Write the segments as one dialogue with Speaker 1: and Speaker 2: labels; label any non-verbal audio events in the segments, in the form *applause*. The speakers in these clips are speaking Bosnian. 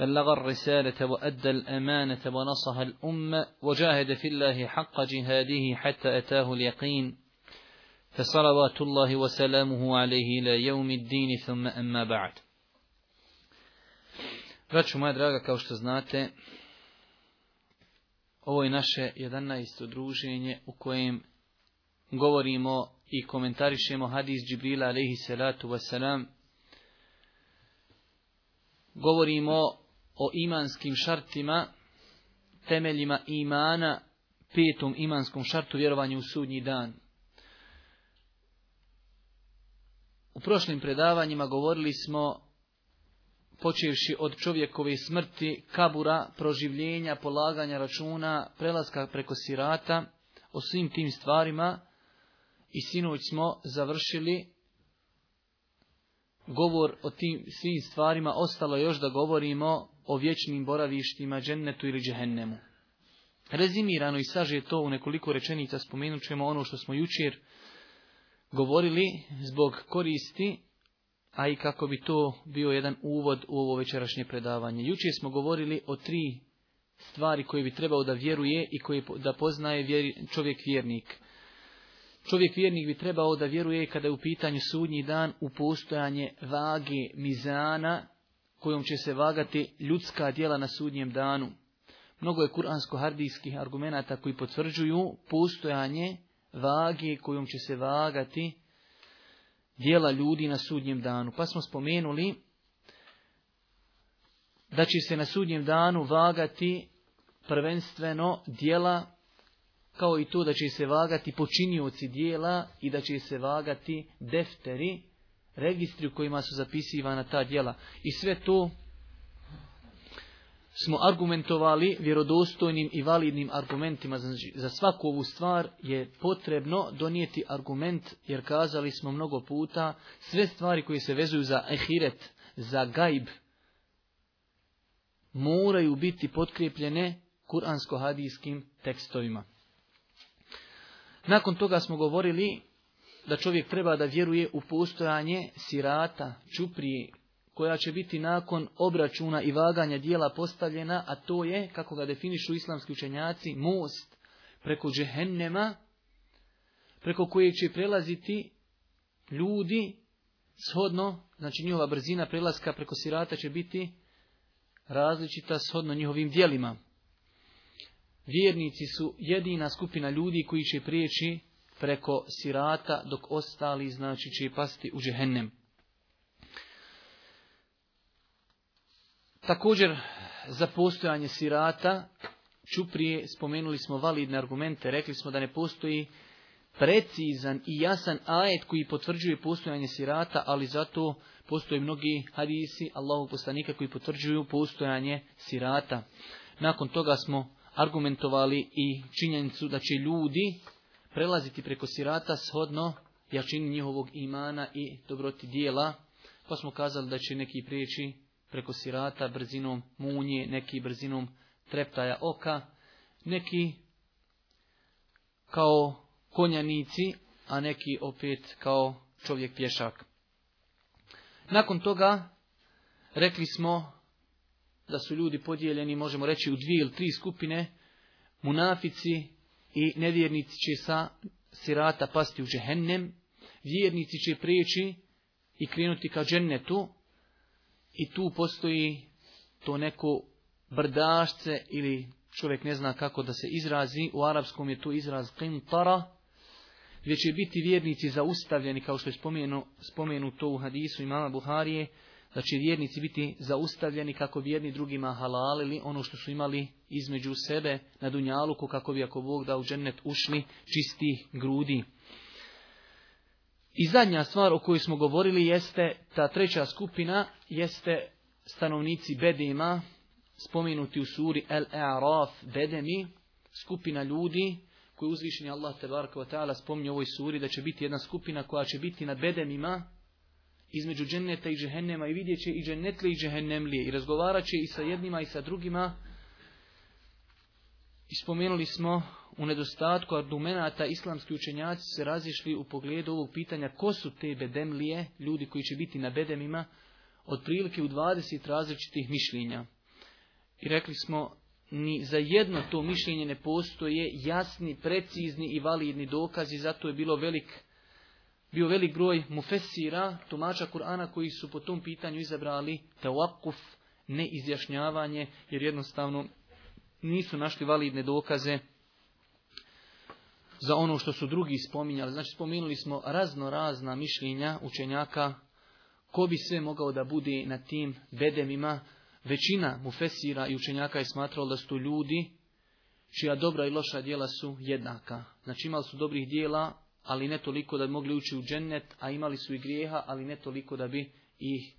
Speaker 1: بلغ الرسالة وأدى الأمانة ونصح الأمة وجاهد في الله حق جهاده حتى أتاه اليقين فصلوات الله وسلامه عليه إلى يوم الدين ثم أما بعد Braću moja draga, kao što znate, ovo je naše 11. druženje u kojem govorimo i komentarišemo hadis Džibrila alaihi salatu wasalam. Govorimo o imanskim šartima, temeljima imana, petom imanskom šartu vjerovanju u sudnji dan. U prošlim predavanjima govorili smo, počevši od čovjekove smrti, kabura, proživljenja, polaganja računa, prelaska preko sirata, o svim tim stvarima, i sinoć smo završili govor o tim svim stvarima, ostalo još da govorimo o vječnim boravištima, džennetu ili džehennemu. Rezimirano i je to u nekoliko rečenica spomenut ćemo ono što smo jučer govorili zbog koristi, a i kako bi to bio jedan uvod u ovo večerašnje predavanje. Jučer smo govorili o tri stvari koje bi trebao da vjeruje i koje da poznaje čovjek vjernik. Čovjek vjernik bi trebao da vjeruje kada je u pitanju sudnji dan u postojanje vage mizana kojom će se vagati ljudska djela na sudnjem danu. Mnogo je kuransko-hardijskih argumenata koji potvrđuju postojanje vage kojom će se vagati djela ljudi na sudnjem danu. Pa smo spomenuli da će se na sudnjem danu vagati prvenstveno djela kao i to da će se vagati počinioci djela i da će se vagati defteri registri u kojima su zapisivana ta djela. I sve to smo argumentovali vjerodostojnim i validnim argumentima. Znači, za svaku ovu stvar je potrebno donijeti argument, jer kazali smo mnogo puta, sve stvari koje se vezuju za ehiret, za gajb, moraju biti potkrijepljene kuransko-hadijskim tekstovima. Nakon toga smo govorili da čovjek treba da vjeruje u postojanje sirata, čuprije, koja će biti nakon obračuna i vaganja dijela postavljena, a to je, kako ga definišu islamski učenjaci, most preko džehennema, preko koje će prelaziti ljudi shodno, znači njihova brzina prelaska preko sirata će biti različita shodno njihovim dijelima. Vjernici su jedina skupina ljudi koji će prijeći preko sirata, dok ostali znači će pasti u džehennem. Također, za postojanje sirata, čuprije spomenuli smo validne argumente, rekli smo da ne postoji precizan i jasan ajet koji potvrđuje postojanje sirata, ali zato postoje mnogi hadisi Allahu poslanika koji potvrđuju postojanje sirata. Nakon toga smo argumentovali i činjenicu da će ljudi prelaziti preko sirata shodno jačini njihovog imana i dobroti dijela, pa smo kazali da će neki prijeći preko sirata brzinom munje, neki brzinom treptaja oka, neki kao konjanici, a neki opet kao čovjek pješak. Nakon toga rekli smo da su ljudi podijeljeni, možemo reći, u dvije ili tri skupine, munafici i nevjernici će sa sirata pasti u džehennem, vjernici će prijeći i krenuti ka džennetu i tu postoji to neko brdašce ili čovjek ne zna kako da se izrazi, u arapskom je to izraz qintara, gdje će biti vjernici zaustavljeni, kao što je spomenu, spomenuto u hadisu imama Buharije, da znači, će vjernici biti zaustavljeni kako bi jedni drugima halalili ono što su imali između sebe na dunjaluku kako bi ako Bog da u džennet ušli čisti grudi. I zadnja stvar o kojoj smo govorili jeste, ta treća skupina jeste stanovnici Bedema, spomenuti u suri El-A'raf Bedemi, skupina ljudi koji uzvišeni Allah te ta'ala spominje u ovoj suri da će biti jedna skupina koja će biti na Bedemima, između dženneta i džehennema i vidjet će i džennetlije i džehennemlije i razgovarat će i sa jednima i sa drugima. I spomenuli smo u nedostatku argumenata islamski učenjaci se razišli u pogledu ovog pitanja ko su te bedemlije, ljudi koji će biti na bedemima, otprilike u 20 različitih mišljenja. I rekli smo ni za jedno to mišljenje ne postoje jasni, precizni i validni dokazi, zato je bilo velik bio velik broj mufesira, tumača Kur'ana koji su po tom pitanju izabrali tawakuf, neizjašnjavanje, jer jednostavno nisu našli validne dokaze za ono što su drugi spominjali. Znači, spomenuli smo razno razna mišljenja učenjaka ko bi sve mogao da bude na tim bedemima. Većina mufesira i učenjaka je smatralo da su ljudi čija dobra i loša djela su jednaka. Znači, imali su dobrih djela ali ne toliko da bi mogli ući u džennet, a imali su i grijeha, ali ne toliko da bi ih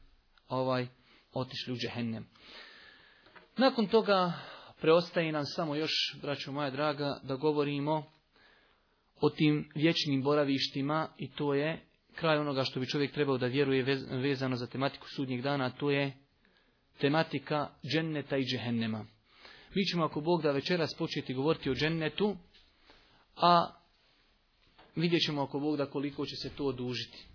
Speaker 1: ovaj otišli u džehennem. Nakon toga preostaje nam samo još, braćo moja draga, da govorimo o tim vječnim boravištima i to je kraj onoga što bi čovjek trebao da vjeruje vezano za tematiku sudnjeg dana, a to je tematika dženneta i džehennema. Mi ćemo ako Bog da večeras početi govoriti o džennetu, a Vidjet ćemo ako Bog da koliko će se to odužiti.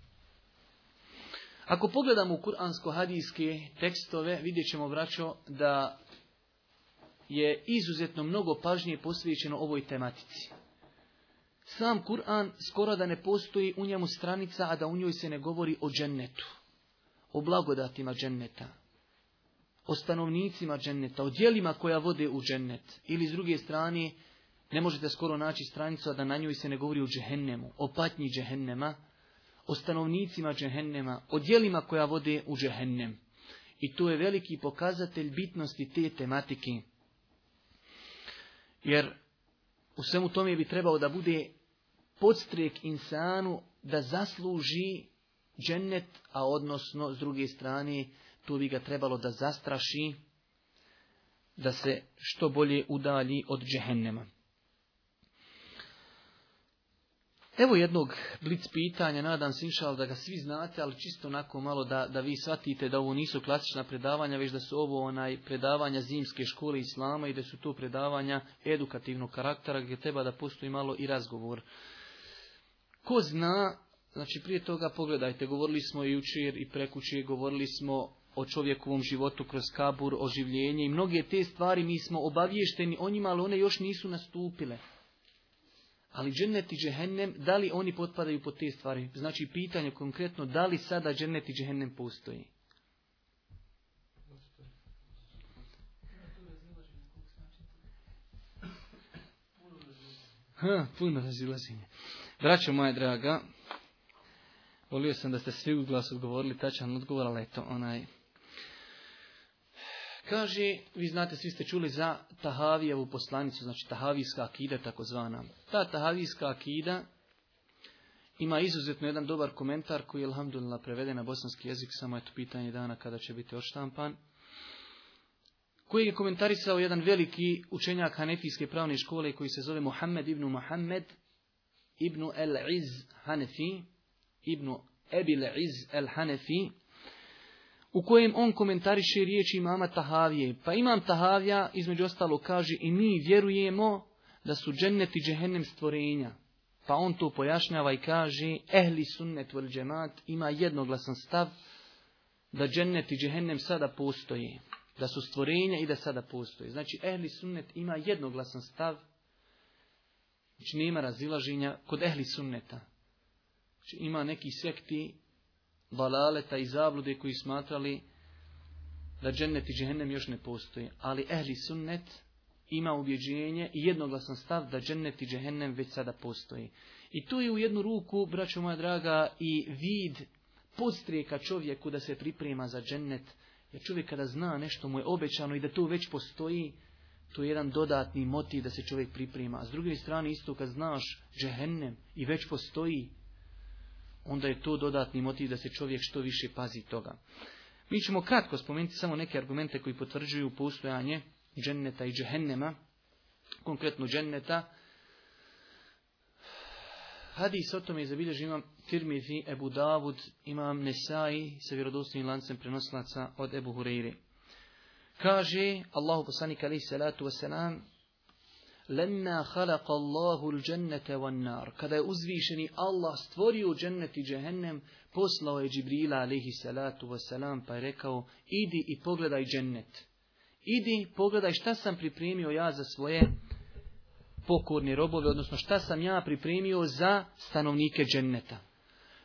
Speaker 1: Ako pogledamo kuransko-hadijske tekstove, vidjet ćemo, vraćo, da je izuzetno mnogo pažnje posvećeno ovoj tematici. Sam Kur'an skoro da ne postoji u njemu stranica, a da u njoj se ne govori o džennetu, o blagodatima dženneta, o stanovnicima dženneta, o dijelima koja vode u džennet, ili s druge strane, ne možete skoro naći stranicu, a da na njoj se ne govori o džehennemu, o patnji džehennema, o stanovnicima džehennema, o dijelima koja vode u džehennem. I to je veliki pokazatelj bitnosti te tematike. Jer u svemu tome bi trebao da bude podstrijek insanu da zasluži džennet, a odnosno s druge strane tu bi ga trebalo da zastraši da se što bolje udalji od džehennema. Evo jednog blic pitanja, nadam se inšal da ga svi znate, ali čisto onako malo da, da vi shvatite da ovo nisu klasična predavanja, već da su ovo onaj predavanja zimske škole islama i da su to predavanja edukativnog karaktera gdje treba da postoji malo i razgovor. Ko zna, znači prije toga pogledajte, govorili smo i jučer i prekučer, govorili smo o čovjekovom životu kroz kabur, oživljenje i mnoge te stvari mi smo obaviješteni o njima, ali one još nisu nastupile. Ali džennet i džehennem, da li oni potpadaju pod te stvari? Znači pitanje konkretno, da li sada džennet i džehennem postoji? Ha, puno razilazenje. Braćo moja draga, volio sam da ste svi u glasu govorili tačan odgovor, ali eto, onaj Kaže, vi znate, svi ste čuli za Tahavijevu poslanicu, znači Tahavijska akida takozvana. Ta Tahavijska akida ima izuzetno jedan dobar komentar koji je, alhamdulillah, preveden na bosanski jezik, samo je to pitanje dana kada će biti odštampan, koji je komentarisao jedan veliki učenjak Hanefijske pravne škole koji se zove Mohamed ibn Mohamed ibn El-Iz Hanefi, ibn Ebil Iz El-Hanefi, u kojem on komentariše riječi imama Tahavije. Pa imam Tahavija, između ostalo, kaže i mi vjerujemo da su džennet i džehennem stvorenja. Pa on to pojašnjava i kaže, ehli sunnet vel džemat ima jednoglasan stav da džennet i džehennem sada postoje. Da su stvorenja i da sada postoje. Znači, ehli sunnet ima jednoglasan stav. Znači, nema razilaženja kod ehli sunneta. Znači, ima neki sekti balaleta i zablude koji smatrali da džennet i džehennem još ne postoji. Ali ehli sunnet ima ubjeđenje i jednoglasan stav da džennet i džehennem već sada postoji. I tu je u jednu ruku, braćo moja draga, i vid podstrijeka čovjeku da se priprema za džennet. Jer čovjek kada zna nešto mu je obećano i da to već postoji, to je jedan dodatni motiv da se čovjek priprema. A s druge strane isto kad znaš džehennem i već postoji, onda je to dodatni motiv da se čovjek što više pazi toga. Mi ćemo kratko spomenuti samo neke argumente koji potvrđuju postojanje dženneta i džehennema, konkretno dženneta. Hadis o tome je zabilježen imam Tirmizi, Ebu Davud, imam Nesai sa vjerodostojnim lancem prenoslaca od Ebu Hureyri. Kaže Allahu poslanik alaihi salatu wasalam, Lenna khalaqa Allahu al-jannata wan-nar. Kada je uzvišeni Allah stvorio džennet i džehennem, poslao je Džibrila alejhi salatu selam pa je rekao: "Idi i pogledaj džennet. Idi, pogledaj šta sam pripremio ja za svoje pokorni robove, odnosno šta sam ja pripremio za stanovnike dženneta.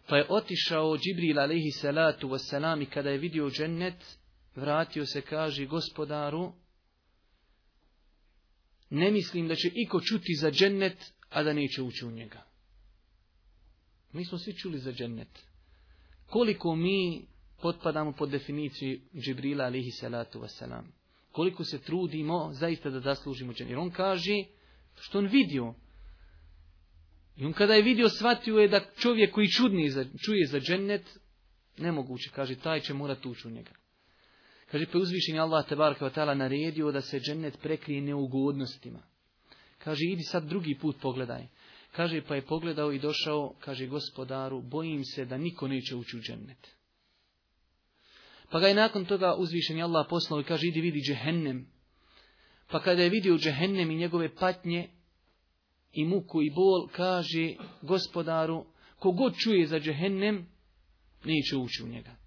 Speaker 1: Pa je otišao Džibril alaihi salatu wasalam i kada je vidio džennet, vratio se, kaže, gospodaru, ne mislim da će iko čuti za džennet, a da neće ući u njega. Mi smo svi čuli za džennet. Koliko mi potpadamo pod definiciju Džibrila alihi salatu wasalam. Koliko se trudimo zaista da zaslužimo džennet. Jer on kaže što on vidio. I on kada je vidio shvatio je da čovjek koji čudni čuje za džennet, nemoguće, kaže taj će morati ući u njega. Kaže, pa uzvišen je Allah tebarka naredio da se džennet prekrije neugodnostima. Kaže, idi sad drugi put pogledaj. Kaže, pa je pogledao i došao, kaže gospodaru, bojim se da niko neće ući u džennet. Pa ga je nakon toga uzvišen je Allah poslao i kaže, idi vidi džehennem. Pa kada je vidio džehennem i njegove patnje, i muku i bol, kaže gospodaru, kogod čuje za džehennem, neće ući u njega.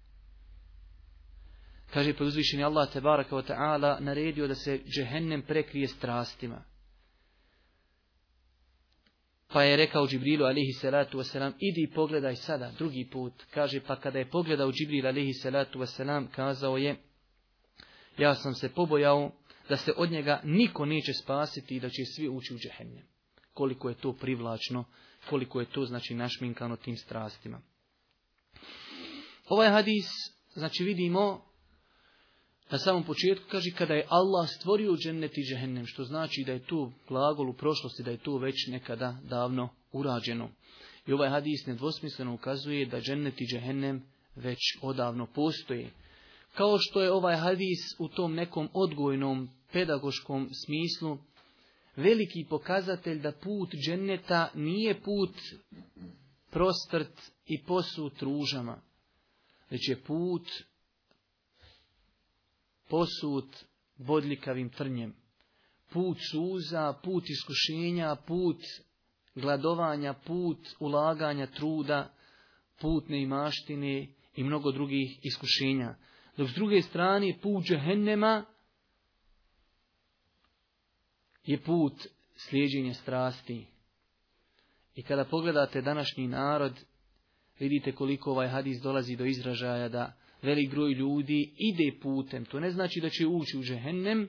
Speaker 1: Kaže pa uzvišeni Allah te baraka ta'ala naredio da se džehennem prekrije strastima. Pa je rekao Džibrilu alihi salatu wasalam, idi pogledaj sada, drugi put. Kaže, pa kada je pogledao Džibril alihi salatu wasalam, kazao je, ja sam se pobojao da se od njega niko neće spasiti i da će svi ući u džehennem. Koliko je to privlačno, koliko je to znači našminkano tim strastima. Ovaj hadis, znači vidimo na samom početku kaže kada je Allah stvorio džennet i džehennem, što znači da je tu glagol u prošlosti, da je to već nekada davno urađeno. I ovaj hadis nedvosmisleno ukazuje da džennet i džehennem već odavno postoje. Kao što je ovaj hadis u tom nekom odgojnom pedagoškom smislu veliki pokazatelj da put dženneta nije put prostrt i posut ružama, već je put posut bodljikavim trnjem. Put suza, put iskušenja, put gladovanja, put ulaganja truda, put neimaštine i mnogo drugih iskušenja. Dok s druge strane put džehennema je put slijeđenja strasti. I kada pogledate današnji narod, vidite koliko ovaj hadis dolazi do izražaja da velik broj ljudi ide putem. To ne znači da će ući u džehennem,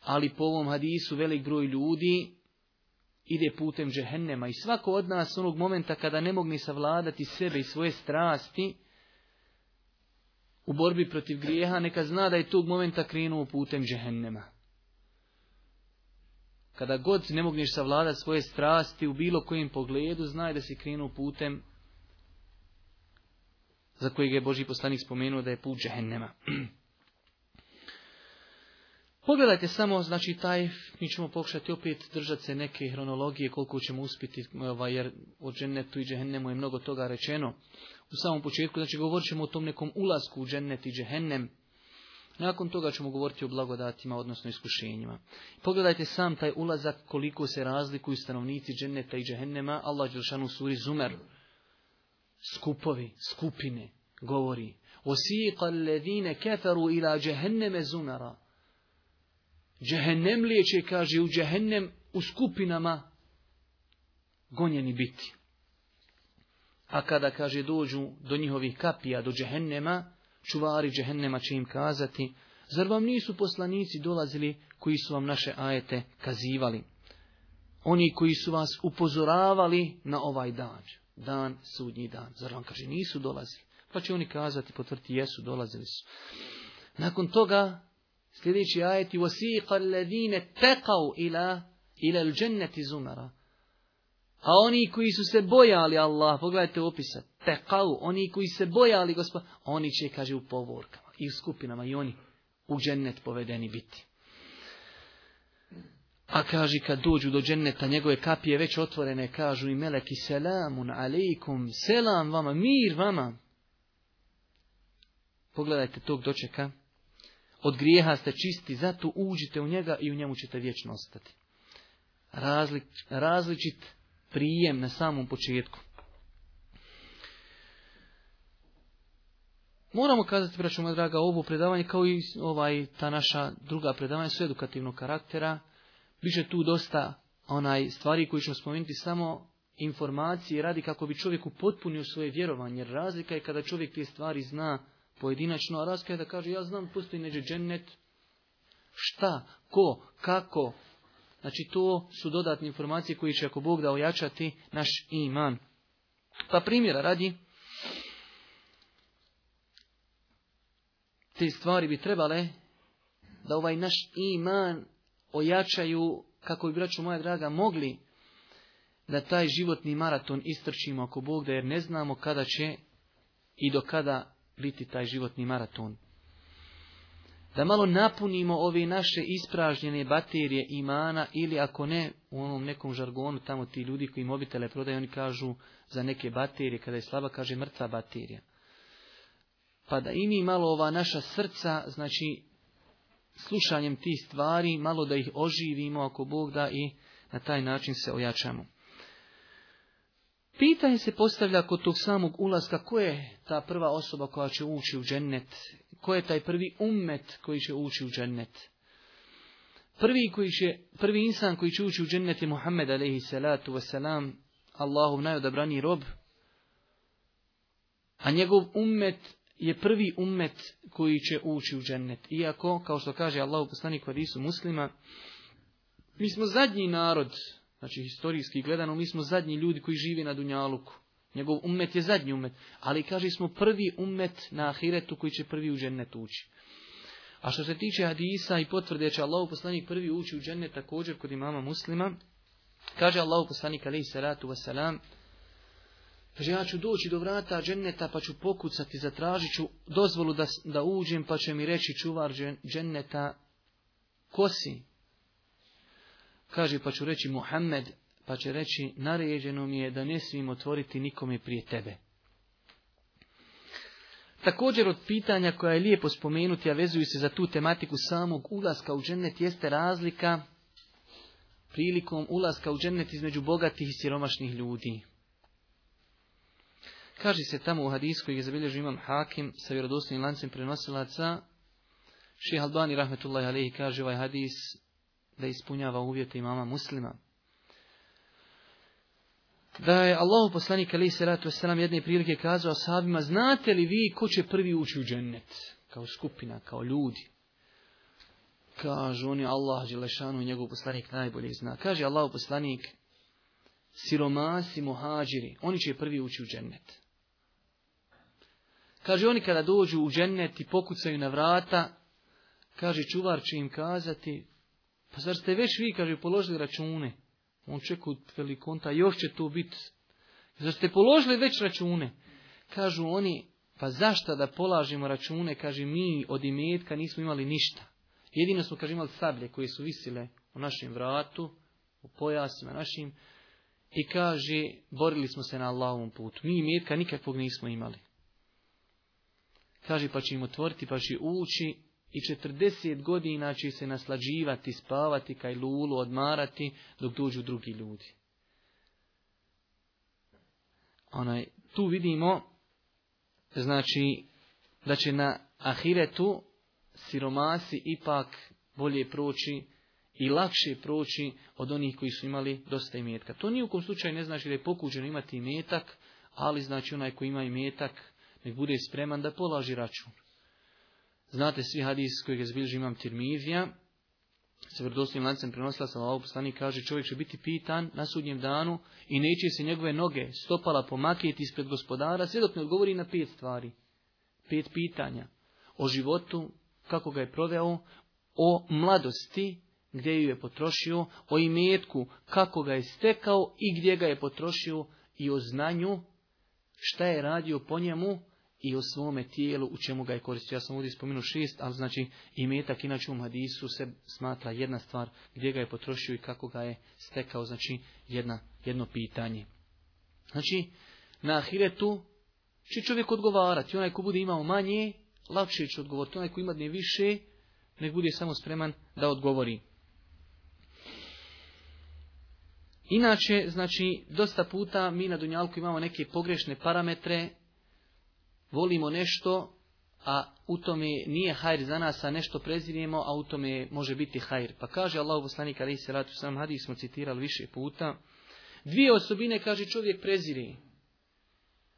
Speaker 1: ali po ovom hadisu velik broj ljudi ide putem džehennema. I svako od nas onog momenta kada ne mogne savladati sebe i svoje strasti u borbi protiv grijeha, neka zna da je tog momenta krenuo putem džehennema. Kada god ne mogneš savladati svoje strasti u bilo kojem pogledu, znaj da si krenuo putem za kojeg je Boži poslanik spomenuo da je put džehennema. *clears throat* Pogledajte samo, znači taj, mi ćemo pokušati opet držati se neke hronologije koliko ćemo uspjeti, ovaj, jer o džennetu i džehennemu je mnogo toga rečeno. U samom početku, znači govorit ćemo o tom nekom ulasku u džennet i džehennem. Nakon toga ćemo govoriti o blagodatima, odnosno iskušenjima. Pogledajte sam taj ulazak koliko se razlikuju stanovnici dženneta i džehennema, Allah Đelšanu suri Zumer skupovi, skupine, govori وَسِيقَ vine ketaru ila zunara. zunara, džehennem liječe, kaže, u džehennem u skupinama gonjeni biti. A kada, kaže, dođu do njihovih kapija, do džehennema, čuvari džehennema će im kazati, zar vam nisu poslanici dolazili koji su vam naše ajete kazivali? Oni koji su vas upozoravali na ovaj dan dan, sudnji dan. Zar vam kaže, nisu dolazili? Pa će oni kazati, potvrti, jesu, dolazili su. Nakon toga, sljedeći ajet, وَسِيقَ الَّذِينَ ila ila إِلَى الْجَنَّةِ زُمَرَ A oni koji su se bojali Allah, pogledajte opisa, tekau, oni koji se bojali gospod, oni će, kaže, u povorkama i u skupinama i oni u džennet povedeni biti. A kaži kad dođu do dženneta, njegove kapije već otvorene, kažu i meleki selamun alejkum, selam vama, mir vama. Pogledajte tog dočeka. Od grijeha ste čisti, zato uđite u njega i u njemu ćete vječno ostati. različit prijem na samom početku. Moramo kazati, braćuma draga, ovo predavanje kao i ovaj ta naša druga predavanja su edukativnog karaktera. Biće tu dosta onaj stvari koji ćemo spomenuti samo informacije radi kako bi čovjek upotpunio svoje vjerovanje. razlika je kada čovjek te stvari zna pojedinačno, a razlika je da kaže ja znam postoji neđe džennet, šta, ko, kako. Znači to su dodatne informacije koji će ako Bog da ojačati naš iman. Pa primjera radi, te stvari bi trebale da ovaj naš iman ojačaju, kako bi, braću moja draga, mogli da taj životni maraton istrčimo ako Bog da jer ne znamo kada će i do kada biti taj životni maraton. Da malo napunimo ove naše ispražnjene baterije imana ili ako ne u onom nekom žargonu tamo ti ljudi koji mobitele prodaju oni kažu za neke baterije kada je slaba kaže mrtva baterija. Pa da i malo ova naša srca znači slušanjem tih stvari, malo da ih oživimo ako Bog da i na taj način se ojačamo. Pitanje se postavlja kod tog samog ulaska, ko je ta prva osoba koja će ući u džennet? Ko je taj prvi ummet koji će ući u džennet? Prvi, koji će, prvi insan koji će ući u džennet je Muhammed alaihi salatu wasalam, Allahov najodabraniji rob, a njegov ummet je prvi ummet koji će ući u džennet. Iako, kao što kaže Allah poslanik hadisu muslima, mi smo zadnji narod, znači historijski gledano, mi smo zadnji ljudi koji žive na Dunjaluku. Njegov ummet je zadnji ummet, ali kaže smo prvi ummet na ahiretu koji će prvi u džennet ući. A što se tiče hadisa i potvrde će Allah poslanik prvi ući u džennet također kod imama muslima, kaže Allah poslanik alaihi salatu wasalam, Kaže, ja ću doći do vrata dženneta pa ću pokucati, zatražit ću dozvolu da, da uđem pa će mi reći čuvar dženneta kosi. Kaže, pa ću reći Muhammed, pa će reći naređeno mi je da ne smijem otvoriti nikome prije tebe. Također od pitanja koja je lijepo spomenuti, a vezuju se za tu tematiku samog ulaska u džennet, jeste razlika prilikom ulaska u džennet između bogatih i siromašnih ljudi. Kaže se tamo u hadisu koji je imam hakim sa vjerodostojnim lancem prenosilaca. Ših Albani rahmetullahi alihi kaže ovaj hadis da ispunjava uvjete imama muslima. Da je Allahu poslanik alihi salatu wasalam jedne prilike kazao sahabima, znate li vi ko će prvi ući u džennet? Kao skupina, kao ljudi. Kažu oni Allah Želešanu i njegov poslanik najbolje zna. Kaže Allahu poslanik, siromasi muhađiri, oni će prvi ući u džennet. Kaže, oni kada dođu u džennet i pokucaju na vrata, kaže, čuvar će im kazati, pa zar ste već vi, kaže, položili račune? On čeka od velikonta, još će to biti. Zar ste položili već račune? Kažu oni, pa zašto da polažimo račune, kaže, mi od imetka nismo imali ništa. Jedino smo, kaže, imali sablje koje su visile u našem vratu, u pojasima našim, i kaže, borili smo se na Allahovom putu. Mi imetka nikakvog nismo imali. Kaže pa će im otvoriti, pa će ući i četrdeset godina će se naslađivati, spavati, kaj lulu, odmarati dok dođu drugi ljudi. Onaj, tu vidimo, znači, da će na ahiretu siromasi ipak bolje proći i lakše proći od onih koji su imali dosta imetka. To nijukom slučaju ne znači da je pokuđeno imati imetak, ali znači onaj koji ima imetak nek bude spreman da polaži račun. Znate svi hadis kojeg je zbilži imam Tirmizija, sa vrdosnim lancem prenosila sam ovog poslani, kaže čovjek će biti pitan na sudnjem danu i neće se njegove noge stopala pomakjeti ispred gospodara, sve dok ne odgovori na pet stvari, pet pitanja. O životu, kako ga je proveo, o mladosti, gdje ju je potrošio, o imetku, kako ga je stekao i gdje ga je potrošio i o znanju, šta je radio po njemu, i o svome tijelu u čemu ga je koristio. Ja sam ovdje spomenuo šest, ali znači i metak inače u hadisu se smatra jedna stvar gdje ga je potrošio i kako ga je stekao, znači jedna, jedno pitanje. Znači, na ahiretu će čovjek odgovarati. Onaj ko bude imao manje, lakše će odgovoriti. Onaj ko ima ne više, nek bude samo spreman da odgovori. Inače, znači, dosta puta mi na Dunjalku imamo neke pogrešne parametre volimo nešto, a u tome nije hajr za nas, a nešto prezirimo, a u tome može biti hajr. Pa kaže Allah poslanik ali se ratu sam hadis smo citirali više puta. Dvije osobine kaže čovjek preziri.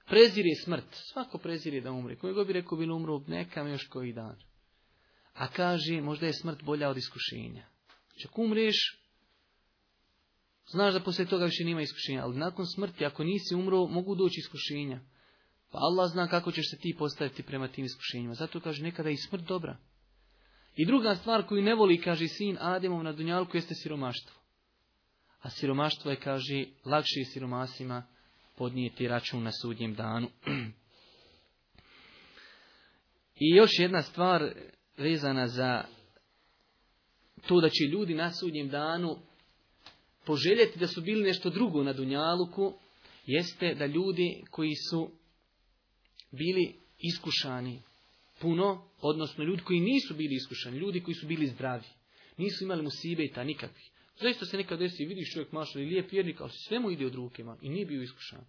Speaker 1: Preziri smrt. Svako preziri da umre. Koji god bi rekao bi umru, neka još koji dan. A kaže, možda je smrt bolja od iskušenja. Čak umriš, znaš da poslije toga više nema iskušenja, ali nakon smrti, ako nisi umro, mogu doći iskušenja. Pa Allah zna kako ćeš se ti postaviti prema tim iskušenjima. Zato kaže nekada i smrt dobra. I druga stvar koju ne voli, kaže sin Ademov na Dunjalku, jeste siromaštvo. A siromaštvo je, kaže, lakše je siromasima podnijeti račun na sudnjem danu. *clears throat* I još jedna stvar vezana za to da će ljudi na sudnjem danu poželjeti da su bili nešto drugo na Dunjaluku, jeste da ljudi koji su bili iskušani puno, odnosno ljudi koji nisu bili iskušani, ljudi koji su bili zdravi, nisu imali ta nikakvih. Zaista se nekad desi, vidiš čovjek mašal i lijep vjernik, ali sve mu ide od ruke i nije bio iskušan.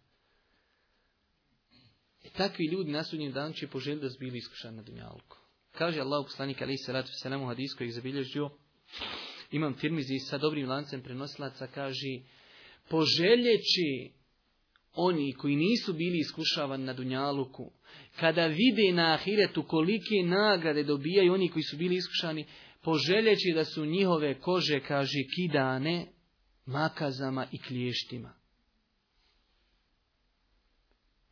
Speaker 1: E, takvi ljudi na sudnjem danu će poželjeti da su bili iskušani na dunjalku. Kaže Allah poslanik ali salatu se hadis hadisku ih zabilježio. Imam firmizi sa dobrim lancem prenosilaca kaže poželjeći oni koji nisu bili iskušavani na Dunjaluku, kada vide na Ahiretu kolike nagrade dobijaju oni koji su bili iskušani, poželjeći da su njihove kože, kaže, kidane makazama i klještima.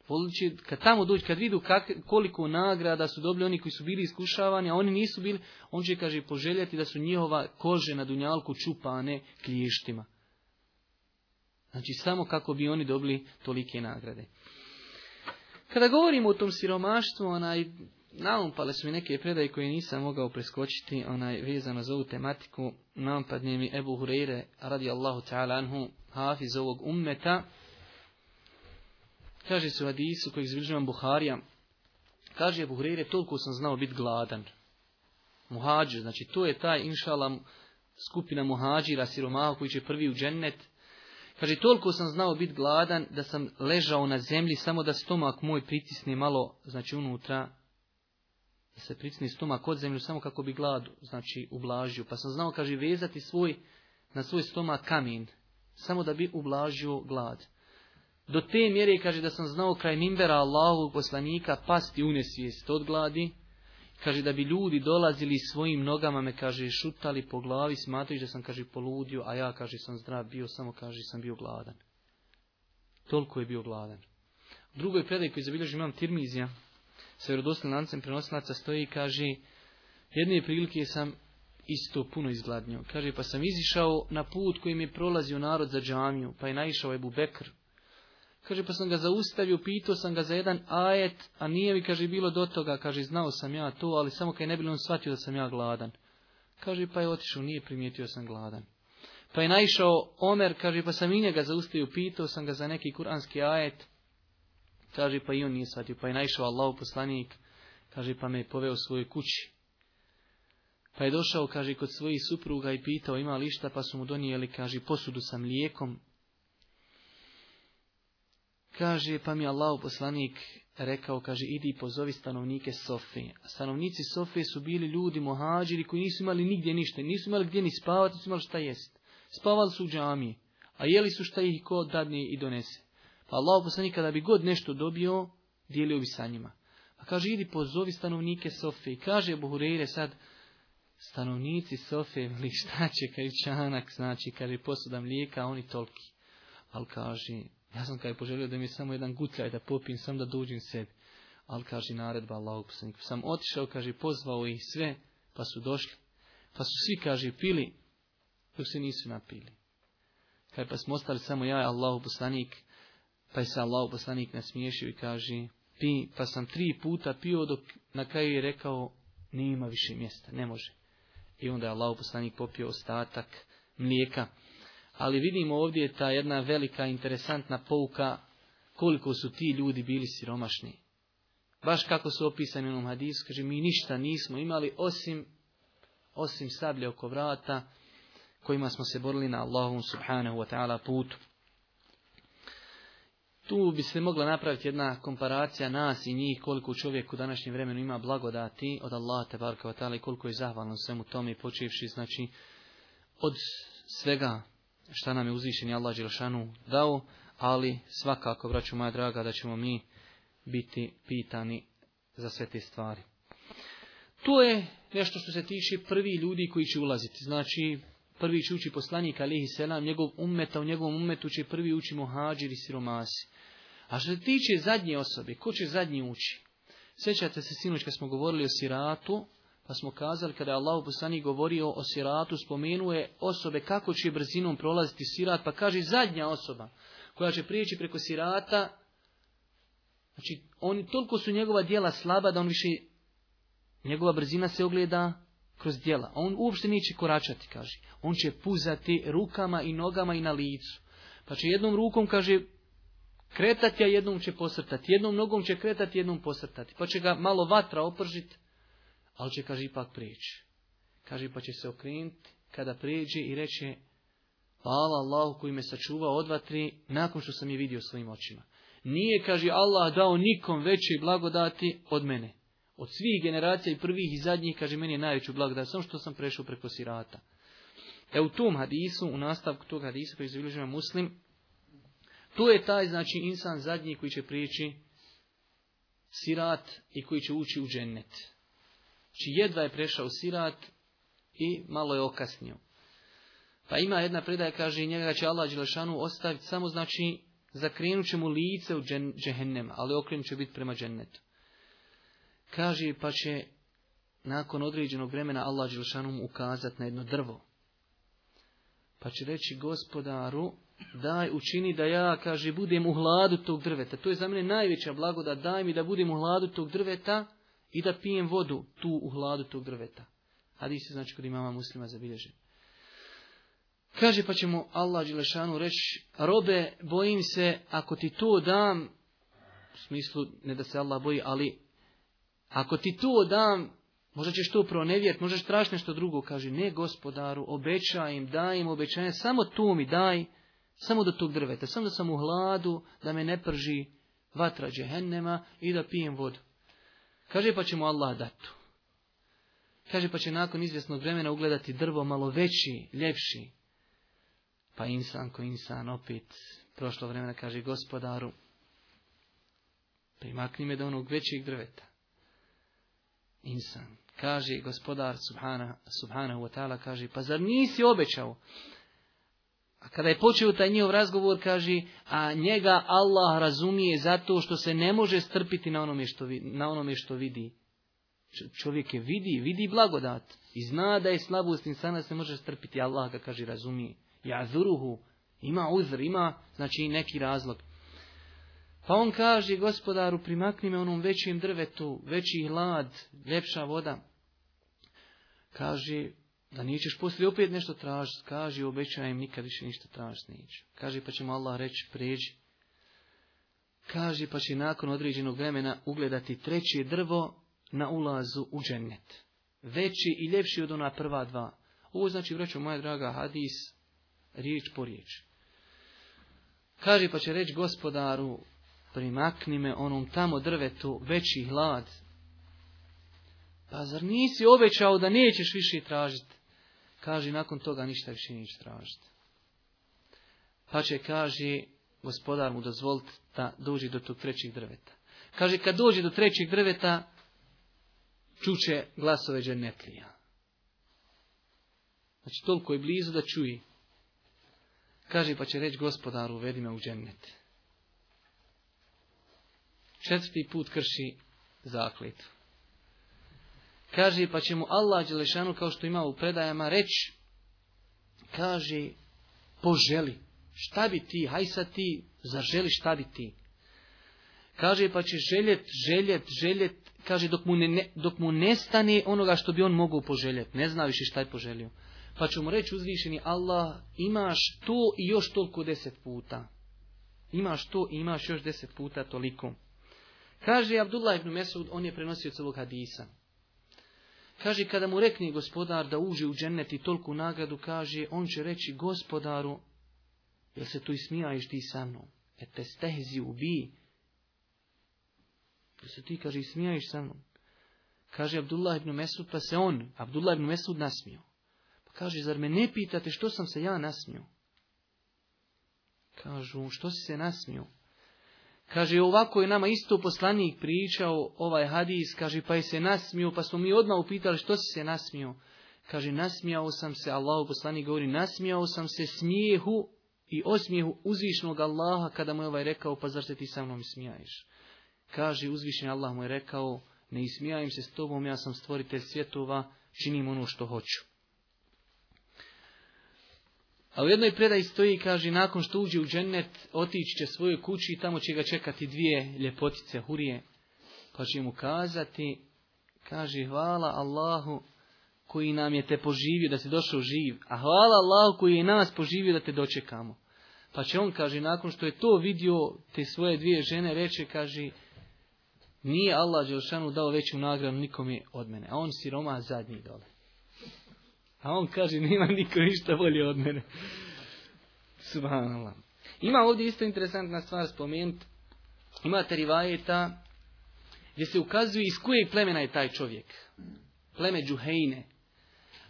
Speaker 1: Volići, kad tamo dođe, kad vidu kak, koliko nagrada su dobili oni koji su bili iskušavani, a oni nisu bili, on će, kaže, poželjeti da su njihova kože na dunjalku čupane klještima. Znači samo kako bi oni dobili tolike nagrade. Kada govorimo o tom siromaštvu, onaj, naumpale su mi neke predaje koje nisam mogao preskočiti, onaj, vezano za ovu tematiku, naumpadne mi Ebu Hureyre, radi Allahu ta'ala anhu, hafiz ovog ummeta, kaže se u hadisu kojeg zbližavam Buharija, kaže Ebu Hureyre, toliko sam znao biti gladan. Muhađir, znači to je taj, inšalam, skupina muhađira, siromaha koji će prvi u džennet, Kaže, toliko sam znao biti gladan da sam ležao na zemlji samo da stomak moj pritisne malo, znači unutra, da se pritisne stomak od zemlju samo kako bi gladu, znači ublažio. Pa sam znao, kaže, vezati svoj, na svoj stomak kamen, samo da bi ublažio glad. Do te mjere, kaže, da sam znao kraj mimbera Allahovog poslanika pasti unesvijest od gladi, Kaže da bi ljudi dolazili svojim nogama me kaže šutali po glavi, smatrajući da sam kaže poludio, a ja kaže sam zdrav bio, samo kaže sam bio gladan. Toliko je bio gladan. U drugoj predaj koji zabilježi imam Tirmizija, sa vjerodostojnim lancem prenosnaca, stoji i kaže jedne prilike sam isto puno izgladnio. Kaže pa sam izišao na put kojim je prolazio narod za džamiju, pa je naišao Ebu Bekr, Kaže, pa sam ga zaustavio, pitao sam ga za jedan ajet, a nije mi, kaže, bilo do toga. Kaže, znao sam ja to, ali samo kaj ne bilo, on shvatio da sam ja gladan. Kaže, pa je otišao, nije primijetio sam gladan. Pa je naišao Omer, kaže, pa sam i njega zaustavio, pitao sam ga za neki kuranski ajet. Kaže, pa i on nije shvatio. Pa je naišao Allah poslanik, kaže, pa me je poveo svojoj kući. Pa je došao, kaže, kod svojih supruga i pitao ima li pa su mu donijeli, kaže, posudu sa mlijekom, Kaže, pa mi Allah poslanik rekao, kaže, idi pozovi stanovnike Sofije. Stanovnici Sofije su bili ljudi mohađiri koji nisu imali nigdje ništa, nisu imali gdje ni spavati, nisu imali šta jest. Spavali su u džamiji, a jeli su šta ih ko dadne i donese. Pa Allah poslanik kada bi god nešto dobio, dijelio bi sa njima. Pa kaže, idi pozovi stanovnike Sofije. Kaže Buhureire sad, stanovnici Sofije, ali šta će, kaj čanak, znači, kad je posuda mlijeka, oni tolki. Ali kaže, ja sam je poželio da mi je samo jedan gutljaj da popim, sam da dođem sebi. Ali kaže naredba Allahog Sam otišao, kaže, pozvao ih sve, pa su došli. Pa su svi, kaže, pili, dok se nisu napili. Kaj pa smo ostali samo ja Allah pa je se Allah nasmiješio i kaže, pi, pa sam tri puta pio dok na kraju je rekao, nema više mjesta, ne može. I onda je Allah popio ostatak mlijeka ali vidimo ovdje ta jedna velika interesantna pouka koliko su ti ljudi bili siromašni. Baš kako su opisani u onom hadisu, kaže mi ništa nismo imali osim, osim sablje oko vrata kojima smo se borili na Allahum subhanahu wa ta'ala putu. Tu bi se mogla napraviti jedna komparacija nas i njih koliko čovjek u današnjem vremenu ima blagodati od Allaha te barka i koliko je zahvalno svemu tome počevši znači od svega šta nam je uzvišen Allah Đelšanu dao, ali svakako, braću moja draga, da ćemo mi biti pitani za sve te stvari. To je nešto što se tiče prvi ljudi koji će ulaziti. Znači, prvi će ući poslanik alihi selam, njegov umeta u njegovom ummetu će prvi ući muhađir i siromasi. A što se tiče zadnje osobe, ko će zadnji ući? Sjećate se sinoć kad smo govorili o siratu, pa smo kazali kada je Allah poslanik govorio o siratu, spomenuje osobe kako će brzinom prolaziti sirat, pa kaže zadnja osoba koja će prijeći preko sirata, znači oni toliko su njegova djela slaba da on više, njegova brzina se ogleda kroz djela. on uopšte neće koračati, kaže. On će puzati rukama i nogama i na licu. Pa će jednom rukom, kaže, kretati, a jednom će posrtati. Jednom nogom će kretati, jednom posrtati. Pa će ga malo vatra opržiti, ali će, kaže, ipak prijeći. Kaže, pa će se okrenuti kada prijeđe i reće Hvala Allahu koji me sačuvao od vatri nakon što sam je vidio svojim očima. Nije, kaže, Allah dao nikom veće blagodati od mene. Od svih generacija i prvih i zadnjih, kaže, meni je najveću blagodat, samo što sam prešao preko sirata. E u tom hadisu, u nastavku tog hadisa koji muslim, to je taj, znači, insan zadnji koji će prijeći sirat i koji će ući u džennet. Znači jedva je prešao sirat i malo je okasnio. Pa ima jedna predaja, kaže, njega će Allah Đelešanu ostaviti samo, znači, zakrenut će mu lice u džehennem, ali okrenut će biti prema džennetu. Kaže, pa će nakon određenog vremena Allah Đelešanu mu ukazati na jedno drvo. Pa će reći gospodaru, daj učini da ja, kaže, budem u hladu tog drveta. To je za mene najveća blagoda, daj mi da budem u hladu tog drveta, i da pijem vodu tu u hladu tog drveta. Hadis se znači kod imama muslima zabilježe. Kaže pa ćemo Allah Đelešanu reći, robe bojim se ako ti to dam, u smislu ne da se Allah boji, ali ako ti to dam, možda ćeš to pronevjeti, možda ćeš tražiti nešto drugo. Kaže, ne gospodaru, obećaj im, daj im obećanje, samo tu mi daj, samo do tog drveta, samo da sam u hladu, da me ne prži vatra džehennema i da pijem vodu. Kaže pa će mu Allah datu, Kaže pa će nakon izvjesnog vremena ugledati drvo malo veći, ljepši. Pa insan ko insan opet prošlo vremena kaže gospodaru primakni me do onog većeg drveta. Insan kaže gospodar subhana, subhanahu wa kaže pa zar nisi obećao a kada je počeo taj njihov razgovor, kaže, a njega Allah razumije zato što se ne može strpiti na onome što, na vidi. Čovjek je vidi, vidi blagodat i zna da je slabost insana se može strpiti. Allah ga kaže, razumije. Ja zuruhu, ima uzr, ima znači neki razlog. Pa on kaže, gospodaru, primakni me onom većem drvetu, veći hlad, ljepša voda. Kaže, da nećeš poslije opet nešto tražiti, kaži, obećajem, im, nikad više ništa tražiti neću. Kaže pa mu Allah reći, pređi. Kaži pa će nakon određenog vremena ugledati treće drvo na ulazu u džennet. Veći i ljepši od ona prva dva. Ovo znači, vraću moja draga, hadis, riječ po riječ. Kaži pa će reći gospodaru, primakni me onom tamo drvetu veći hlad. Pa zar nisi obećao da nećeš više tražiti? Kaže, nakon toga ništa više neće tražiti. Pa će, kaže, gospodar mu dozvoliti da dođe do tog trećeg drveta. Kaže, kad dođe do trećeg drveta, čuće glasove dženetlija. Znači, toliko je blizu da čuje. Kaže, pa će reći gospodaru, vedi me u džennet. Četvrti put krši zakletu. Kaže, pa će mu Allah Đelešanu, kao što ima u predajama, reći, kaže, poželi, šta bi ti, haj sad ti, zaželi šta bi ti. Kaže, pa će željet, željet, željet, kaže, dok mu, ne, dok mu nestane onoga što bi on mogao poželjet, ne zna više šta je poželio. Pa će mu reći uzvišeni Allah, imaš to i još toliko deset puta. Imaš to i imaš još deset puta toliko. Kaže Abdullah ibn Mesud, on je prenosio celog hadisa. Kaže, kada mu rekne gospodar da uđe u džennet i tolku nagradu, kaže, on će reći gospodaru, jel se tu ismijaješ ti sa mnom? E te stehzi ubi. Jel se ti, kaže, ismijaješ sa mnom? Kaže Abdullah ibn Mesud, pa se on, Abdullah ibn Mesud nasmio. Pa kaže, zar me ne pitate što sam se ja nasmio? Kažu, što si se nasmio? Kaže, ovako je nama isto poslanik pričao ovaj hadis, kaže, pa je se nasmio, pa smo mi odmah upitali što si se nasmio. Kaže, nasmijao sam se, Allah poslanik govori, nasmijao sam se smijehu i osmijehu uzvišnog Allaha kada mu je ovaj rekao, pa zašto ti sa mnom smijaješ? Kaže, uzvišen Allah mu je rekao, ne ismijajem se s tobom, ja sam stvoritelj svjetova, činim ono što hoću. A u jednoj predaji stoji i kaže, nakon što uđe u džennet, otići će svojoj kući i tamo će ga čekati dvije ljepotice hurije. Pa će mu kazati, kaže, hvala Allahu koji nam je te poživio da si došao živ, a hvala Allahu koji je nas poživio da te dočekamo. Pa će on, kaže, nakon što je to vidio te svoje dvije žene, reče, kaže, nije Allah Đelšanu dao veću nagradu nikome od mene, a on siroma zadnji dole. A on kaže, nema niko ništa bolje od mene. Subhanallah. Ima ovdje isto interesantna stvar spomenuti. Imate rivajeta gdje se ukazuje iz kojeg plemena je taj čovjek. Pleme džuhejne.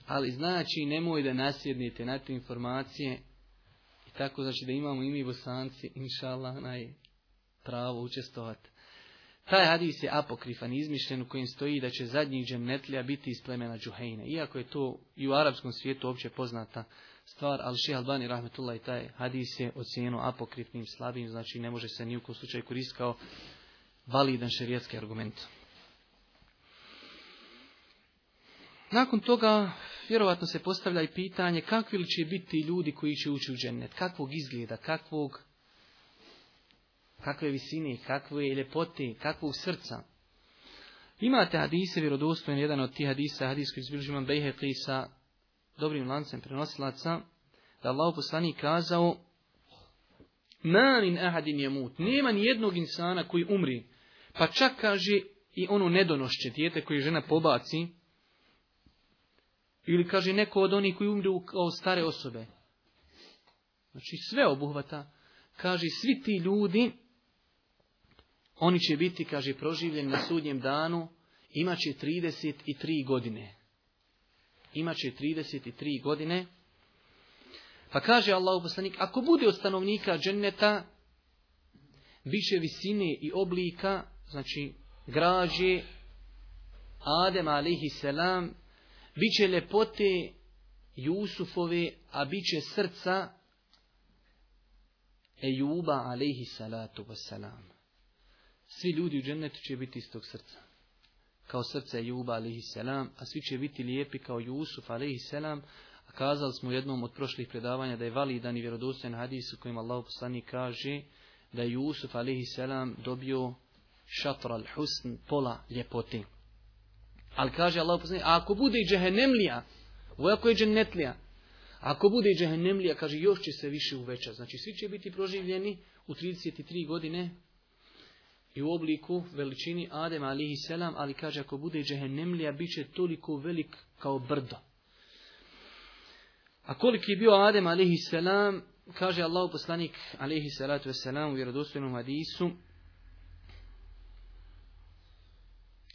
Speaker 1: Ali znači nemoj da nasjednite na te informacije. I tako znači da imamo i mi bosanci, inša Allah, naj pravo učestovati. Taj hadis je apokrifan, izmišljen u kojem stoji da će zadnji džemnetlija biti iz plemena Džuhejne. Iako je to i u arapskom svijetu opće poznata stvar, ali Ših Albani Rahmetullah i taj hadis je ocijenio apokrifnim, slabim, znači ne može se ni u slučaju koristiti kao validan šerijetski argument. Nakon toga, vjerovatno se postavlja i pitanje kakvi li će biti ljudi koji će ući u džennet, kakvog izgleda, kakvog kakve visine, kakve ljepote, kakvog srca. Imate hadise vjerodostojne, jedan od tih hadisa, hadis koji izbiliži sa dobrim lancem prenosilaca, da Allah poslani kazao, Ma ahadin je mut, nema ni jednog insana koji umri, pa čak kaže i ono nedonošće dijete koje žena pobaci, ili kaže neko od onih koji umri kao stare osobe. Znači sve obuhvata. Kaže svi ti ljudi oni će biti, kaže, proživljeni na sudnjem danu, imat će 33 godine. Imat će 33 godine. Pa kaže Allah poslanik, ako bude od stanovnika dženneta, više visine i oblika, znači građe, Adem alihi selam, bit će ljepoti Jusufove, a bit će srca Ejuba alihi salatu wasalam. Svi ljudi u džennetu će biti tog srca. Kao srce Juba alihi selam, a svi će biti lijepi kao Jusuf alihi selam. A kazali smo u jednom od prošlih predavanja da je validan i vjerodostojan hadis u kojem Allah poslani kaže da je Jusuf alihi selam dobio šatr al-husn, pola ljepoti. Ali kaže Allah poslani, a ako bude i džehennemlija, ovo ako je džennetlija, ako bude i kaže, još će se više uveća. Znači, svi će biti proživljeni u 33 godine i u obliku veličini Adem alihi selam, ali kaže ako bude džehennemlija bit će toliko velik kao brdo. A koliki je bio Adem alihi selam, kaže Allah poslanik alihi salatu veselam u vjerodostojnom hadisu,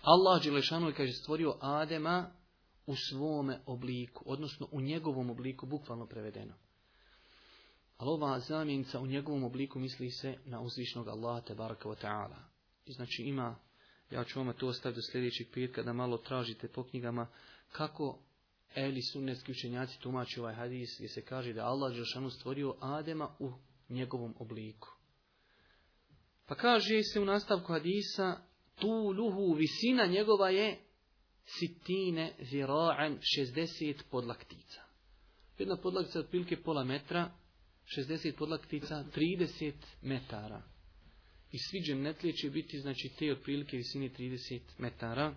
Speaker 1: Allah Đelešanu je kaže stvorio Adema u svome obliku, odnosno u njegovom obliku, bukvalno prevedeno. Ali ova zamjenica u njegovom obliku misli se na uzvišnog Allaha te baraka ta'ala znači ima, ja ću vam to ostaviti do sljedećeg petka da malo tražite po knjigama kako Eli sunnetski učenjaci tumači ovaj hadis gdje se kaže da Allah Žešanu stvorio Adema u njegovom obliku. Pa kaže se u nastavku hadisa tu luhu visina njegova je sitine zira'an 60 podlaktica. Jedna podlaktica otprilike pola metra, 60 podlaktica 30 metara i svi džennetlije će biti znači te otprilike visine 30 metara.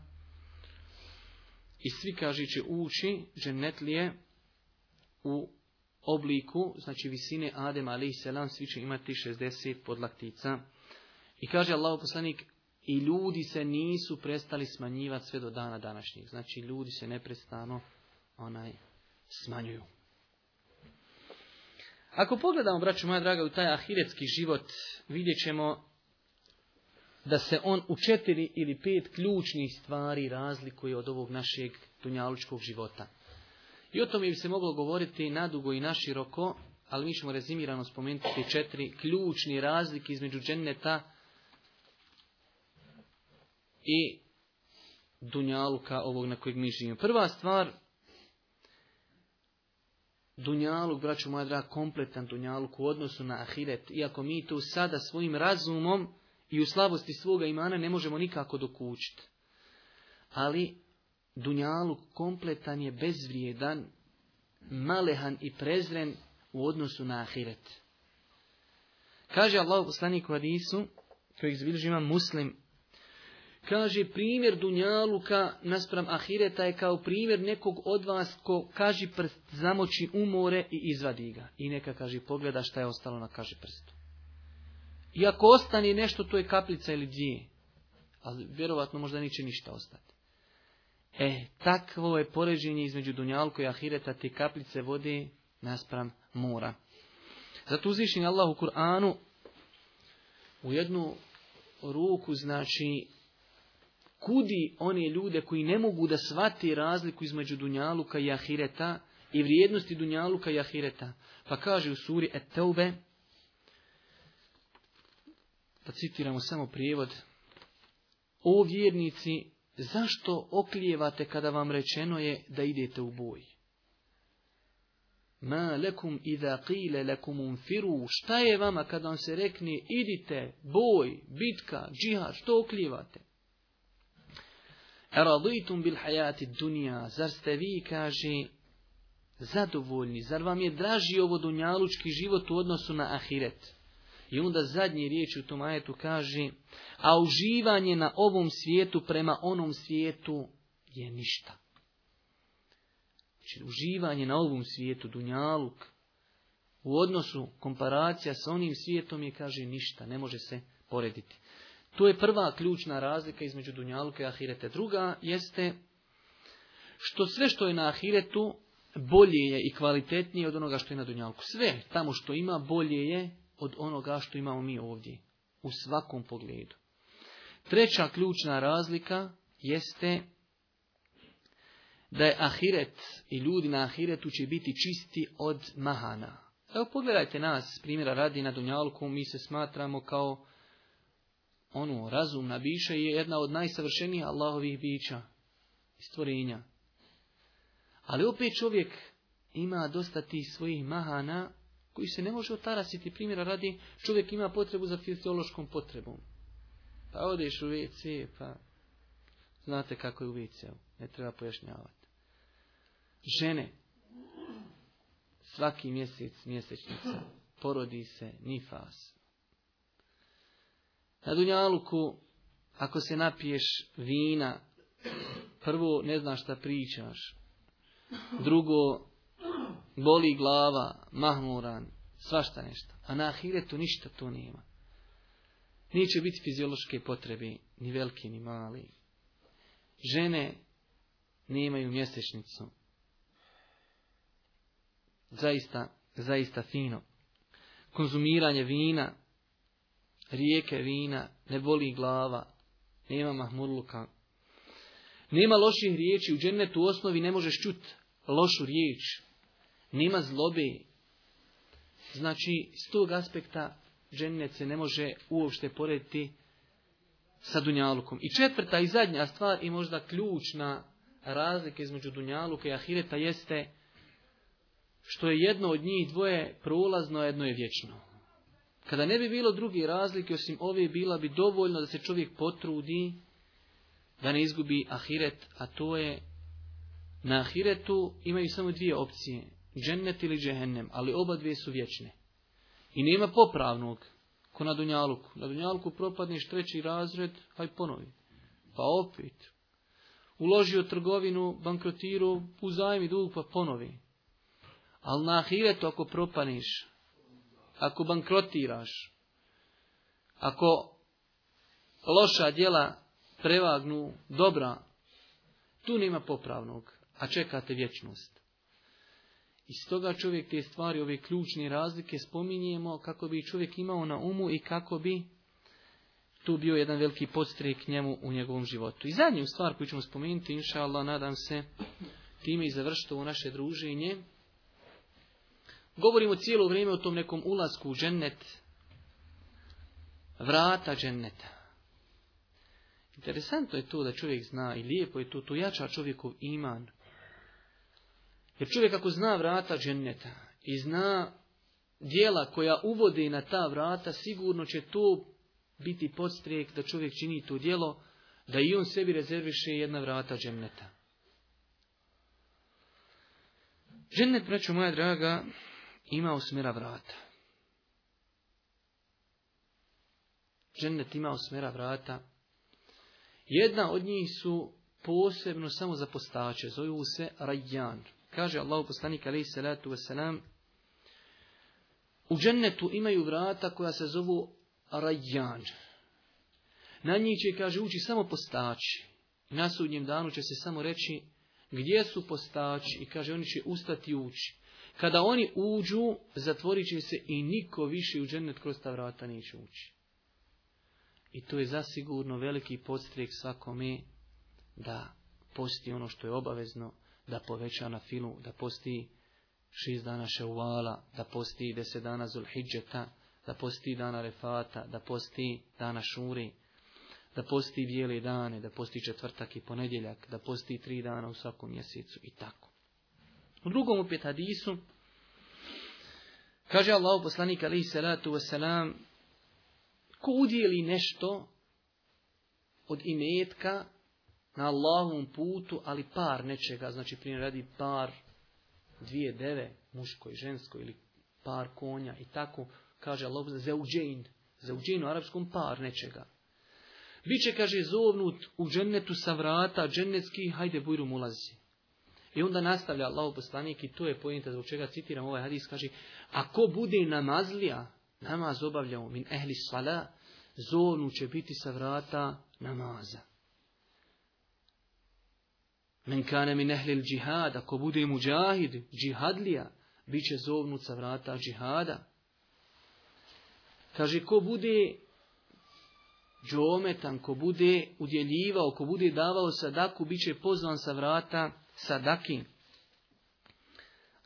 Speaker 1: I svi kaže će ući džennetlije u obliku, znači visine Adem ali selam, svi će imati 60 podlaktica. I kaže Allah poslanik, i ljudi se nisu prestali smanjivati sve do dana današnjeg. Znači ljudi se neprestano onaj smanjuju. Ako pogledamo, braću moja draga, u taj ahiretski život, vidjet ćemo da se on u četiri ili pet ključnih stvari razlikuje od ovog našeg dunjalučkog života. I o tome bi se moglo govoriti nadugo i naširoko, ali mi ćemo rezimirano spomenuti četiri ključni razlike između dženneta i dunjaluka ovog na kojeg mi živimo. Prva stvar, dunjaluk, braću moja draga, kompletan dunjaluk u odnosu na ahiret. Iako mi tu sada svojim razumom i u slabosti svoga imana ne možemo nikako dokučiti. Ali dunjalu kompletan je bezvrijedan, malehan i prezren u odnosu na ahiret. Kaže Allah poslanik u hadisu, kojeg zbilježi muslim, kaže primjer Dunjaluka naspram Ahireta je kao primjer nekog od vas ko kaži prst zamoči u more i izvadi ga. I neka kaže pogleda šta je ostalo na kaži prstu. I ako ostane nešto, to je kapljica ili dvije. Ali vjerovatno možda neće ništa ostati. E, takvo je poređenje između Dunjalko i Ahireta, te kaplice vode naspram mora. Zato uzvišen Allah u Kur'anu u jednu ruku znači kudi one ljude koji ne mogu da shvati razliku između Dunjaluka i Ahireta i vrijednosti Dunjaluka i Ahireta. Pa kaže u suri et da citiramo samo prijevod, o vjernici, zašto oklijevate kada vam rečeno je da idete u boj? Ma lekum qile lekum unfiru, šta je vama kada vam se rekne idite, boj, bitka, džihad, što oklijevate? Eraditum bil hajati dunija, zar ste vi, kaže, zadovoljni, zar vam je draži ovo dunjalučki život u odnosu na ahiret? I onda zadnji riječ u tom ajetu kaže, a uživanje na ovom svijetu prema onom svijetu je ništa. Znači, uživanje na ovom svijetu, dunjaluk, u odnosu komparacija sa onim svijetom je, kaže, ništa, ne može se porediti. To je prva ključna razlika između Dunjaluka i Ahirete. Druga jeste što sve što je na Ahiretu bolje je i kvalitetnije od onoga što je na Dunjalku. Sve tamo što ima bolje je od onoga što imamo mi ovdje. U svakom pogledu. Treća ključna razlika jeste da je ahiret i ljudi na ahiretu će biti čisti od mahana. Evo pogledajte nas, primjera radi na Dunjalku, mi se smatramo kao ono razumna biša i je jedna od najsavršenijih Allahovih bića i stvorenja. Ali opet čovjek ima dosta tih svojih mahana koji se ne može otarasiti. Primjera radi, čovjek ima potrebu za fiziološkom potrebom. Pa odeš u WC, pa znate kako je u WC, ne treba pojašnjavati. Žene, svaki mjesec, mjesečnica, porodi se nifas. Na Dunjaluku, ako se napiješ vina, prvo ne znaš šta pričaš, drugo boli glava, mahmuran, svašta nešto. A na ahiretu ništa to nema. Neće biti fiziološke potrebe, ni velike, ni mali. Žene nemaju mjesečnicu. Zaista, zaista fino. Konzumiranje vina, rijeke vina, ne boli glava, nema mahmurluka. Nema loših riječi, u džennetu osnovi ne možeš čuti lošu riječ. Nima zlobe. Znači, s tog aspekta džennet se ne može uopšte porediti sa dunjalukom. I četvrta i zadnja stvar i možda ključna razlika između dunjaluka i ahireta jeste što je jedno od njih dvoje prolazno, a jedno je vječno. Kada ne bi bilo drugih razlike osim ove, bila bi dovoljno da se čovjek potrudi da ne izgubi ahiret, a to je na ahiretu imaju samo dvije opcije. Džennet ili džehennem, ali oba dvije su vječne. I nema popravnog, ko na Dunjaluku. Na Dunjaluku propadneš treći razred, aj ponovi. Pa opet. Uložio trgovinu, bankrotirao, uzajmi dug, pa ponovi. Ali na ahiretu ako propaniš, ako bankrotiraš, ako loša djela prevagnu dobra, tu nema popravnog, a čekate vječnost. I stoga čovjek te stvari, ove ključne razlike spominjemo kako bi čovjek imao na umu i kako bi tu bio jedan veliki k njemu u njegovom životu. I zadnju stvar koju ćemo spomenuti, inša Allah, nadam se, time i završiti ovo naše druženje. Govorimo cijelo vrijeme o tom nekom ulasku u džennet, vrata dženneta. Interesantno je to da čovjek zna i lijepo je to, to jača čovjekov iman, jer čovjek ako zna vrata dženneta i zna dijela koja uvode na ta vrata, sigurno će to biti podstrijek da čovjek čini to djelo, da i on sebi rezerviše jedna vrata dženneta. Žennet braću moja draga, ima osmjera vrata. Žennet ima smjera vrata. Jedna od njih su posebno samo za postače, zovu se Rajjan. Kaže Allahu poslanik alaihi salatu wasalam, u džennetu imaju vrata koja se zovu Rajan. Na njih će, kaže, ući samo postači. Na sudnjem danu će se samo reći gdje su postači i kaže oni će ustati ući. Kada oni uđu, zatvorit će se i niko više u džennet kroz ta vrata neće ući. I to je zasigurno veliki podstrijek svakome da posti ono što je obavezno, da poveća na filu, da posti šest dana ševala, da posti deset dana zulhidžeta, da posti dana refata, da posti dana šuri, da posti bijele dane, da posti četvrtak i ponedjeljak, da posti tri dana u svakom mjesecu i tako. U drugom opet hadisu, kaže Allah poslanik alaihi salatu wasalam, ko udjeli nešto od imetka na Allahom putu, ali par nečega, znači primjer radi par dvije deve, muško i žensko, ili par konja i tako, kaže Allah, za zeuđein u arapskom par nečega. Biće, kaže, zovnut u džennetu sa vrata, džennetski, hajde bujrum ulazi. I onda nastavlja Allah poslanik i to je pojenta zbog čega citiram ovaj hadis, kaže, ako bude namazlija, namaz obavljao min ehli sala, zovnu će biti sa vrata namaza. Men kane min ehlil džihad, ako bude muđahid, džihadlija, bit će zovnut sa vrata džihada. Kaže, ko bude džometan, ko bude udjeljivao, ko bude davao sadaku, bit će pozvan sa vrata sadaki.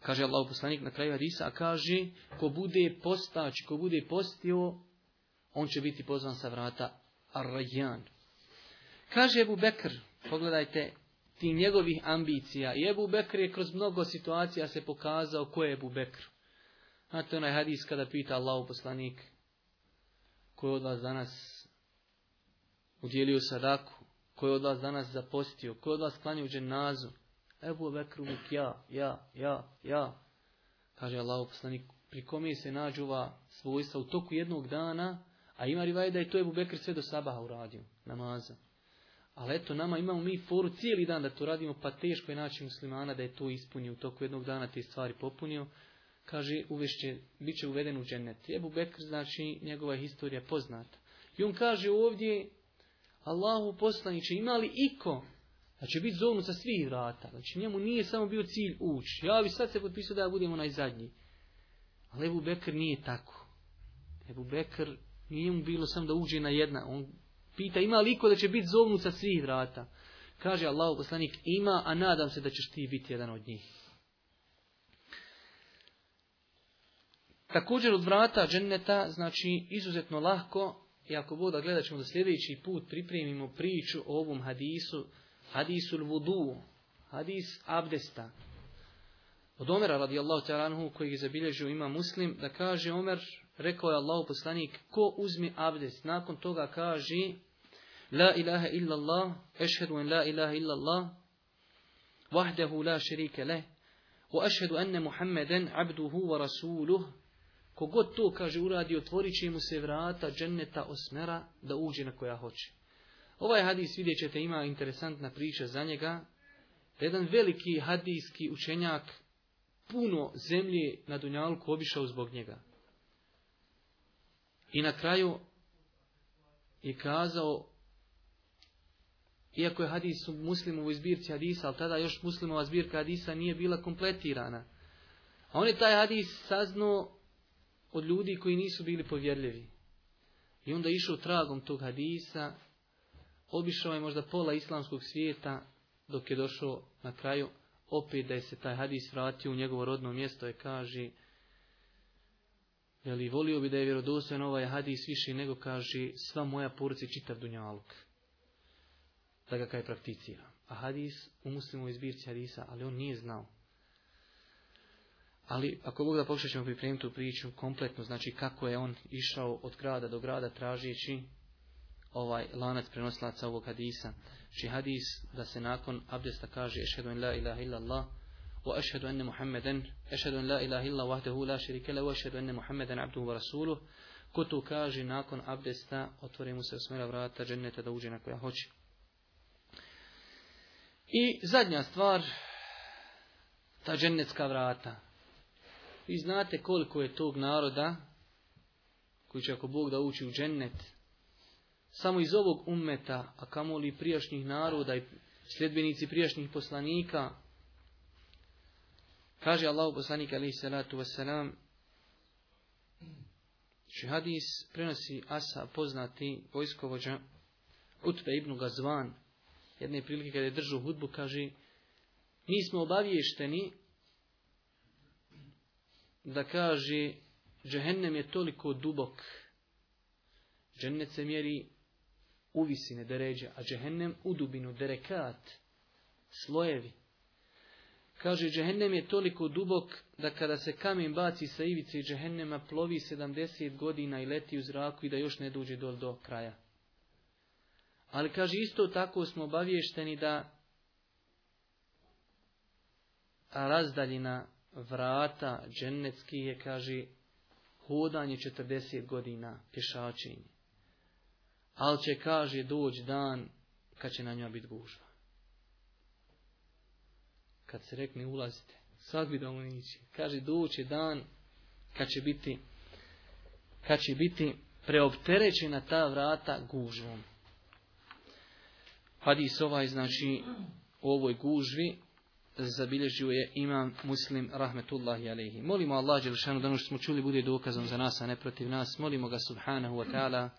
Speaker 1: Kaže Allah poslanik na kraju hadisa, a kaže, ko bude postač, ko bude postio, on će biti pozvan sa vrata Arrajan. Kaže Ebu Bekr, pogledajte ti njegovih ambicija. I Ebu Bekr je kroz mnogo situacija se pokazao ko je Ebu Bekr. Znate onaj hadis kada pita Allahu poslanik koji od vas danas udjelio sadaku, koji od vas danas zapostio, koji od vas klanio dženazu. Ebu Bekr uvijek ja, ja, ja, ja. Kaže Allahu poslanik, pri kome se nađuva svojstva u toku jednog dana, a ima rivaje da je to Ebu Bekr sve do sabaha uradio, namaza. Ali eto, nama imamo mi foru cijeli dan da to radimo, pa teško je naći muslimana da je to ispunio u toku jednog dana te stvari popunio. Kaže, uvešće, bit će uveden u džennet. Ebu Bekr, znači, njegova je historija poznata. I on kaže ovdje, Allahu poslaniće, ima li iko da će biti zovnut sa svih vrata? Znači, njemu nije samo bio cilj ući. Ja bi sad se potpisao da ja budem onaj zadnji. Ali Ebu Bekr nije tako. Ebu Bekr nije mu bilo samo da uđe na jedna, on Pita ima li iko da će biti zovnut sa svih vrata? Kaže Allah poslanik ima, a nadam se da ćeš ti biti jedan od njih. Također od vrata dženneta, znači izuzetno lahko, i ako voda gledat ćemo da sljedeći put pripremimo priču o ovom hadisu, hadisul vudu, hadis abdesta. Od Omera radijallahu ta'ala koji je zabilježio ima muslim, da kaže Omer, rekao je Allah poslanik, ko uzmi abdest, nakon toga kaže, La ilaha illallah, ešhedu en la ilaha illallah, vahdehu la šerike leh, wa ešhedu enne Muhammeden abduhu wa rasuluh, Kogod to, kaže, uradi, otvorit će mu se vrata dženneta osmera da uđe na koja hoće. Ovaj hadis, vidjet ćete, ima interesantna priča za njega. Jedan veliki hadijski učenjak puno zemlje na Dunjalku obišao zbog njega. I na kraju je kazao iako je hadis u muslimovoj zbirci hadisa, ali tada još muslimova zbirka hadisa nije bila kompletirana. A on je taj hadis saznao od ljudi koji nisu bili povjerljivi. I onda išao tragom tog hadisa, obišao je možda pola islamskog svijeta, dok je došao na kraju opet da je se taj hadis vratio u njegovo rodno mjesto i kaže Jeli volio bi da je vjerodostojan ovaj hadis više nego kaže sva moja porci čitav dunjaluk da ga kaj prakticira. A hadis u muslimu izbirci hadisa, ali on nije znao. Ali ako Bog da pokušat ćemo pripremiti tu priču kompletno, znači kako je on išao od grada do grada tražeći ovaj lanac prenoslaca ovog hadisa. Či znači hadis da se nakon abdesta kaže ešhedu en la ilaha illa Allah wa ešhedu enne Muhammeden ešhedu en la ilaha illa wahdehu la širikele wa ešhedu enne Muhammeden abduhu wa rasuluh Ko tu kaže nakon abdesta otvore mu se osmjera vrata dženneta da uđe na koja hoće. I zadnja stvar, ta genetska vrata. Vi znate koliko je tog naroda koji će ako Bog da uči u džennet, samo iz ovog ummeta, a kamoli prijašnjih naroda i sljedbenici prijašnjih poslanika, kaže Allah poslanika alaihi salatu wasalam, znači hadis prenosi Asa poznati vojskovođa Utbe ibn Gazvan, jedne prilike kada je držao hudbu, kaže mi smo obaviješteni da kaže džehennem je toliko dubok. Džennet se mjeri u visine deređa, a džehennem u dubinu, derekat, slojevi. Kaže, džehennem je toliko dubok da kada se kamen baci sa ivice džehennema plovi 70 godina i leti u zraku i da još ne dođe dol do kraja. Ali kaže isto tako smo obavješteni da razdaljina vrata dženecki je, kaže, hodanje 40 godina pješačenje. Ali će, kaže, doći dan kad će na njoj biti gužva. Kad se rekne ulazite, sad bi da Kaže, doći dan kad će biti, kad će biti preopterećena ta vrata gužvom. Hadis ovaj, znači, u ovoj gužvi zabilježio je imam muslim rahmetullahi Alihi. Molimo Allah Đelšanu da ono što smo čuli bude dokazom za nas, a ne protiv nas. Molimo ga subhanahu wa ta'ala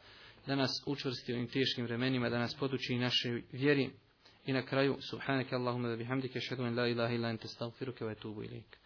Speaker 1: da nas učvrsti u ovim teškim vremenima, da nas poduči i našoj vjeri. I na kraju, subhanaka Allahumma da bihamdike, šedu la ilaha ila ente stavfiruke